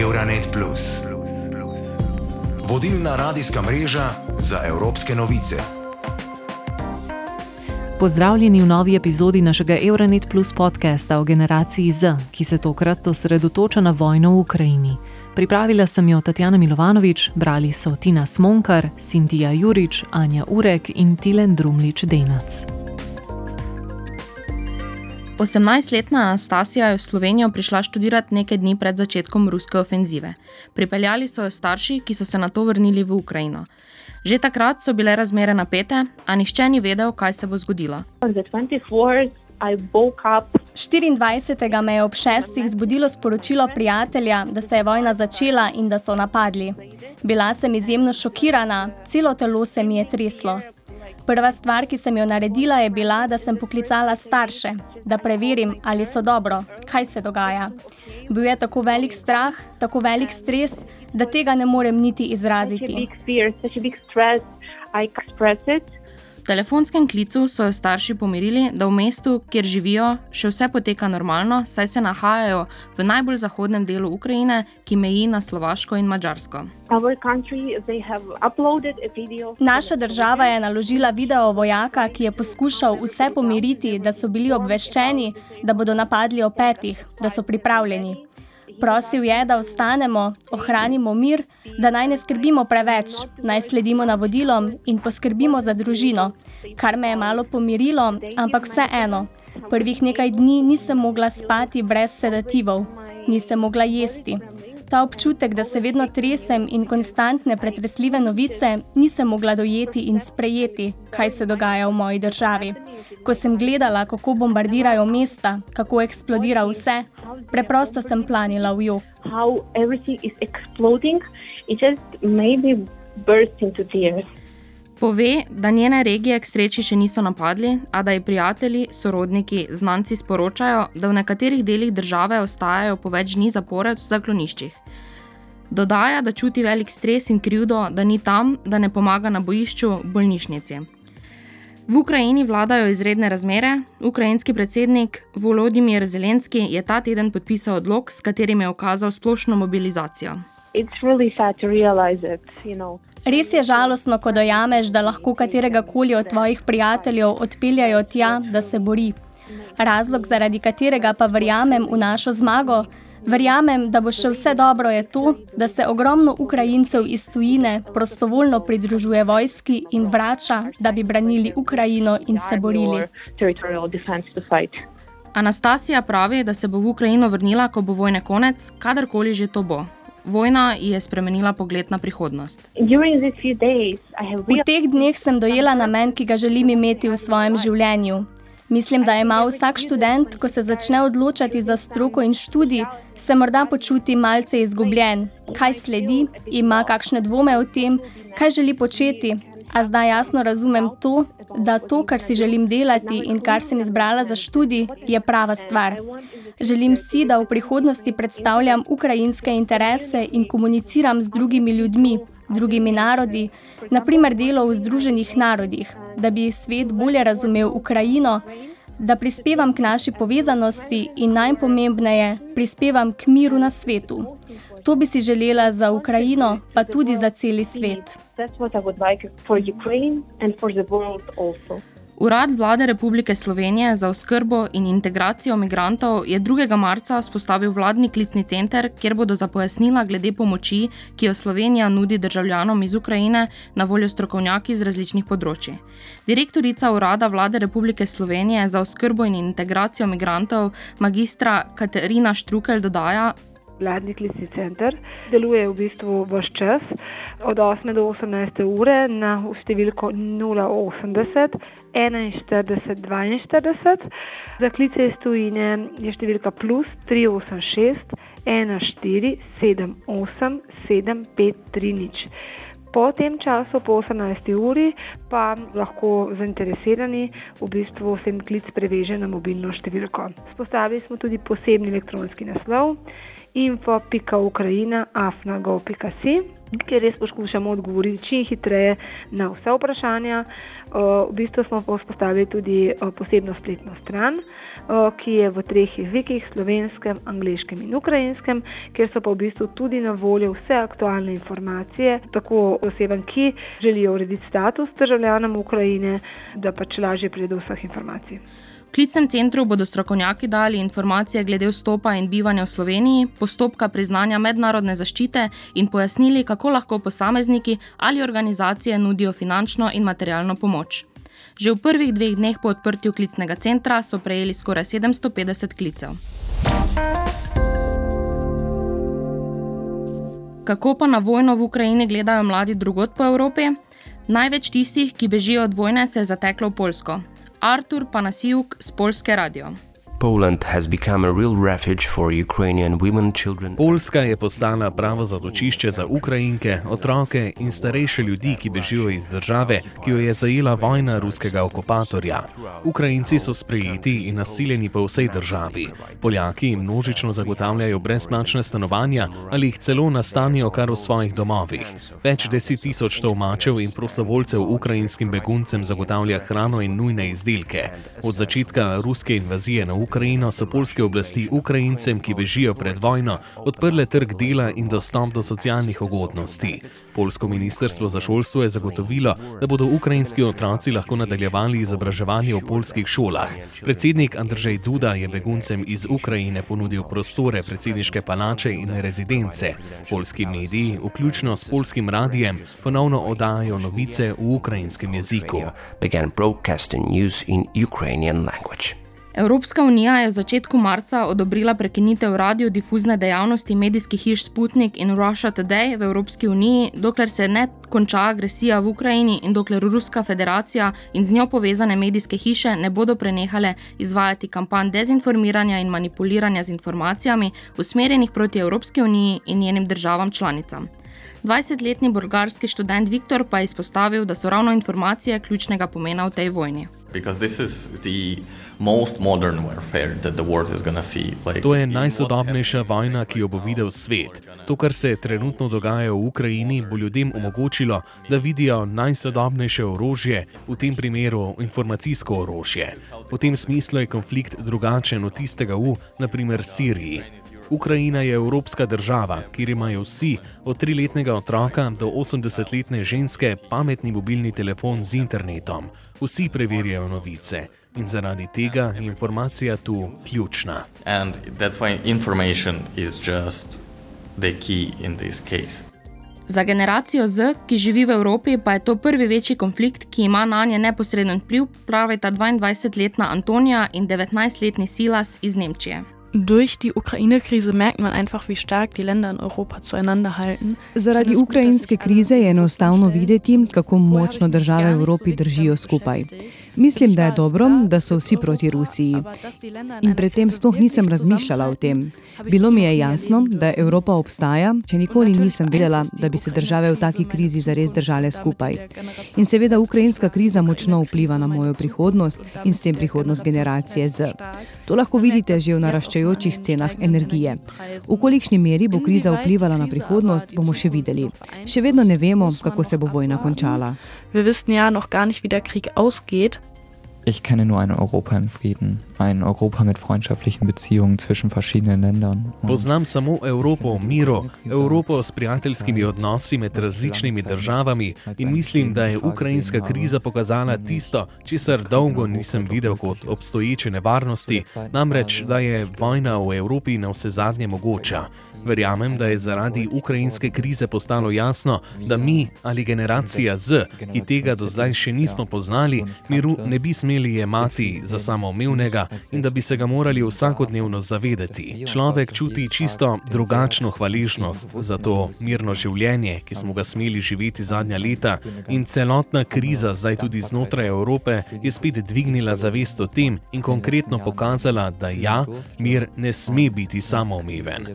Euronet. Vodilna radijska mreža za evropske novice. Pozdravljeni v novi epizodi našega Euronet Plus podcasta o generaciji Z, ki se tokrat osredotoča na vojno v Ukrajini. Pripravila sem jo Tatjana Milovanovič, brali so Tina Smonkar, Sintija Jurič, Anja Urek in Tilen Drumlič Denac. 18-letna Anastasija je v Slovenijo prišla študirati nekaj dni pred začetkom ruske ofenzive. Pripeljali so jo starši, ki so se na to vrnili v Ukrajino. Že takrat so bile razmere napete, a nihče ni vedel, kaj se bo zgodilo. 24. me je ob šestih zbudilo sporočilo prijatelja, da se je vojna začela in da so napadli. Bila sem izjemno šokirana, celo telo se mi je treslo. Prva stvar, ki sem jo naredila, je bila, da sem poklicala starše, da preverim, ali so dobro, kaj se dogaja. Bil je tako velik strah, tako velik stres, da tega ne morem niti izraziti telefonskem klicu so jo starši pomirili, da v mestu, kjer živijo, še vse poteka normalno, saj se nahajajo v najbolj zahodnem delu Ukrajine, ki meji na Slovaško in Mačarsko. Naša država je naložila video vojaka, ki je poskušal vse pomiriti, da so bili obveščeni, da bodo napadli o petih, da so pripravljeni. Prosil je, da ostanemo, ohranimo mir, da naj ne skrbimo preveč, naj sledimo navodilom in poskrbimo za družino, kar me je malo pomirilo, ampak vseeno. Prvih nekaj dni nisem mogla spati brez sedativov, nisem mogla jesti. Ta občutek, da se vedno tresem in konstantne pretresljive novice, nisem mogla dojeti in sprejeti, kaj se dogaja v moji državi. Ko sem gledala, kako bombardirajo mesta, kako eksplodira vse, preprosto sem planila v jog. Pove, da njene regije k sreči še niso napadli, a da ji prijatelji, sorodniki, znanci sporočajo, da v nekaterih delih države ostajajo po več dni zapored v zakloniščih. Dodaja, da čuti velik stres in krivdo, da ni tam, da ne pomaga na bojišču, bolnišnici. V Ukrajini vladajo izredne razmere. Ukrajinski predsednik Volodimir Zelenski je ta teden podpisal odlog, s katerim je okazal splošno mobilizacijo. Res je žalostno, ko dojameš, da lahko katerega koli od tvojih prijateljev odpeljajo tja, da se bori. Razlog, zaradi katerega pa verjamem v našo zmago, verjamem, da bo še vse dobro, je to, da se ogromno Ukrajincev iz tujine prostovoljno pridružuje vojski in vrača, da bi branili Ukrajino in se borili. Anastasija pravi, da se bo v Ukrajino vrnila, ko bo vojne konec, kadarkoli že to bo. Vojna je spremenila pogled na prihodnost. V teh dneh sem dojela namen, ki ga želim imeti v svojem življenju. Mislim, da ima vsak študent, ko se začne odločati za stroko in študij, se morda počuti malce izgubljen. Kaj sledi, ima kakšne dvome o tem, kaj želi početi, a zdaj jasno razumem to, da to, kar si želim delati in kar sem izbrala za študij, je prava stvar. Želim si, da v prihodnosti predstavljam ukrajinske interese in komuniciram z drugimi ljudmi, drugimi narodi, naprimer delo v Združenih narodih, da bi svet bolje razumel Ukrajino, da prispevam k naši povezanosti in najpomembneje, prispevam k miru na svetu. To bi si želela za Ukrajino, pa tudi za celi svet. That's what I would like for Ukraine and for the world also. Urad vlade Republike Slovenije za oskrbo in integracijo migrantov je 2. marca vzpostavil vladni klicni center, kjer bodo za pojasnila glede pomoči, ki jo Slovenija nudi državljanom iz Ukrajine, na voljo strokovnjaki z različnih področji. Direktorica Urada vlade Republike Slovenije za oskrbo in integracijo migrantov, magistra Katarina Štrukel, dodaja, Vladni klicni center deluje v bistvu vse čas, od 8 do 18 ure na številko 080 41 42. Za klice iz tujine je številka plus 386 14 78 753. Po tem času, po 18 uri, pa lahko zainteresirani v bistvu vsem klic preveže na mobilno številko. Spostavili smo tudi posebni elektronski naslov info.ukrajina.afna.gov.si, kjer res poskušamo odgovoriti čim hitreje na vse vprašanja. V bistvu smo pa vzpostavili tudi posebno spletno stran ki je v treh jezikih: slovenskem, angliškem in ukrajinskem, kjer so pa v bistvu tudi na voljo vse aktualne informacije, tako osebam, ki želijo urediti status državljanom Ukrajine, da pač lažje pride do vseh informacij. V klicnem centru bodo strokovnjaki dali informacije glede vstopa in bivanja v Sloveniji, postopka priznanja mednarodne zaščite in pojasnili, kako lahko posamezniki ali organizacije nudijo finančno in materialno pomoč. Že v prvih dveh dneh po odprtju klicnega centra so prejeli skoraj 750 klicev. Kako pa na vojno v Ukrajini gledajo mladi drugot po Evropi? Največ tistih, ki bežijo od vojne, se je zateklo v Poljsko. Artur Panasiuk z Polske radio. Poljska je postala pravo zatočišče za Ukrajinke, otroke in starejše ljudi, ki bežijo iz države, ki jo je zajela vojna ruskega okupatorja. Ukrajinci so sprejeti in nasiljeni po vsej državi. Poljaki jim množično zagotavljajo brezplačne stanovanja ali jih celo nastanijo kar v svojih domovih. Več deset tisoč tolmačev in prostovoljcev ukrajinskim beguncem zagotavlja hrano in nujne izdelke. Od začetka ruske invazije na Ukrajino Ukrajino so polske oblasti Ukrajincem, ki bežijo pred vojno, odprle trg dela in dostop do socialnih ugodnosti. Polsko ministrstvo za šolstvo je zagotovilo, da bodo ukrajinski otroci lahko nadaljevali izobraževanje v polskih šolah. Predsednik Andrzej Duda je beguncem iz Ukrajine ponudil prostore predsedniške palače in rezidence. Polski mediji, vključno s polskim radijem, ponovno oddajajo novice v ukrajinskem jeziku. Evropska unija je v začetku marca odobrila prekinitev radiodifuzne dejavnosti medijskih hiš Sputnik in Russia Today v Evropski uniji, dokler se ne konča agresija v Ukrajini in dokler Ruska federacija in z njo povezane medijske hiše ne bodo prenehale izvajati kampanj dezinformiranja in manipuliranja z informacijami, usmerjenih proti Evropski uniji in njenim državam članicam. 20-letni bolgarski študent Viktor pa je izpostavil, da so ravno informacije ključnega pomena v tej vojni. To je najsodobnejša vojna, ki jo bo videl svet. To, kar se trenutno dogaja v Ukrajini, bo ljudem omogočilo, da vidijo najsodobnejše orožje, v tem primeru informacijsko orožje. V tem smislu je konflikt drugačen od tistega v, naprimer, Siriji. Ukrajina je evropska država, kjer imajo vsi, od triletnega otroka do 80-letne ženske, pametni mobilni telefon z internetom. Vsi preverjajo novice. In zaradi tega je informacija tu ključna. Za generacijo Z, ki živi v Evropi, pa je to prvi večji konflikt, ki ima na nje neposreden vpliv, pravita 22-letna Antonija in 19-letni Silas iz Nemčije. Durch die Ukraine-Krise merkt man einfach, wie stark die Länder in Europa zueinander halten. Zaradi ukrajinske krize je enostavno videti, kako močno države v Evropi držijo skupaj. Mislim, da je dobro, da so vsi proti Rusiji. In predtem sploh nisem razmišljala o tem. Bilo mi je jasno, da Evropa obstaja, če nikoli nisem vedela, da bi se države v taki krizi zares držale skupaj. In seveda ukrajinska kriza močno vpliva na mojo prihodnost in s tem prihodnost generacije Z. To lahko vidite že v naraščaju naraščajočih cenah energije. V kolikšni meri bo kriza vplivala na prihodnost, bomo še videli. Še vedno ne vemo, kako se bo vojna končala. Wir wissen ja noch gar nicht, wie der Krieg ausgeht. Ich kenne nur ein Europa in Frieden, ein Europa mit freundschaftlichen Beziehungen zwischen verschiedenen Ländern. Poznam samo Evropo v miru, Evropo s prijateljskimi odnosi med različnimi državami. In mislim, da je ukrajinska kriza pokazala tisto, česar dolgo nisem videl kot obstoječe nevarnosti, namreč, da je vojna v Evropi na vse zadnje mogoča. Verjamem, da je zaradi ukrajinske krize postalo jasno, da mi ali generacija Z, ki tega do zdaj še nismo poznali, miru ne bi smeli jemati za samoumevnega in da bi se ga morali vsakodnevno zavedati. Človek čuti čisto drugačno hvaležnost za to mirno življenje, ki smo ga smeli živeti zadnja leta, in celotna kriza, zdaj tudi znotraj Evrope, je spet dvignila zavest o tem in konkretno pokazala, da ja, mir ne sme biti samoumeven.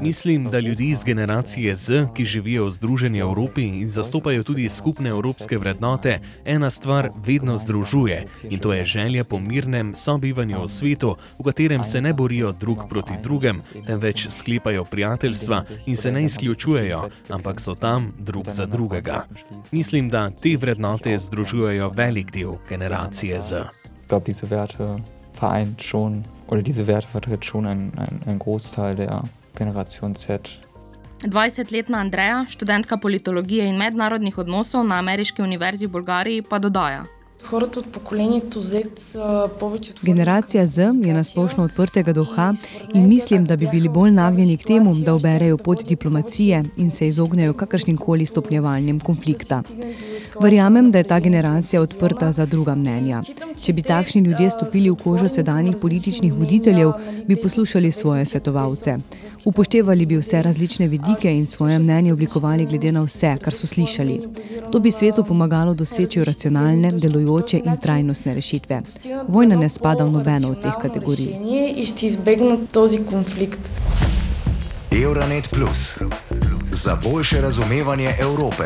Mislim, da ljudi iz generacije Z, ki živijo v Združeni Evropi in zastopajo tudi skupne evropske vrednote, ena stvar vedno združuje in to je želja po mirnem sobivanju v svetu, v katerem se ne borijo drug proti drugem, temveč sklepajo prijateljstva in se ne izključujejo, ampak so tam drug za drugega. Mislim, da te vrednote združujejo velik del generacije Z. Ich glaube, diese Werte vereint schon oder diese Werte vertritt schon ein, ein, ein Großteil der Generation Z. 20-letna Andreja, študentka politologije in mednarodnih odnosov na Ameriški univerzi v Bolgariji, pa dodaja: Хората от поколението Z са повече от Generacija Z je nasplošno odprtega duha in mislim, da bi bili bolj nagnjeni k temu, da oberejo pot diplomacije in se izognejo kakršnim koli stopnjevanjem konflikta. Verjamem, da je ta generacija odprta za druga mnenja. Če bi takšni ljudje stopili v kožo sedanjih političnih voditeljev, bi poslušali svoje svetovalce. Upoštevali bi vse različne vidike in svoje mnenje oblikovali glede na vse, kar so slišali. To bi svetu pomagalo doseči racionalne, delujoče in trajnostne rešitve. Vojna ne spada v nobeno od teh kategorij. Euronet Plus za boljše razumevanje Evrope.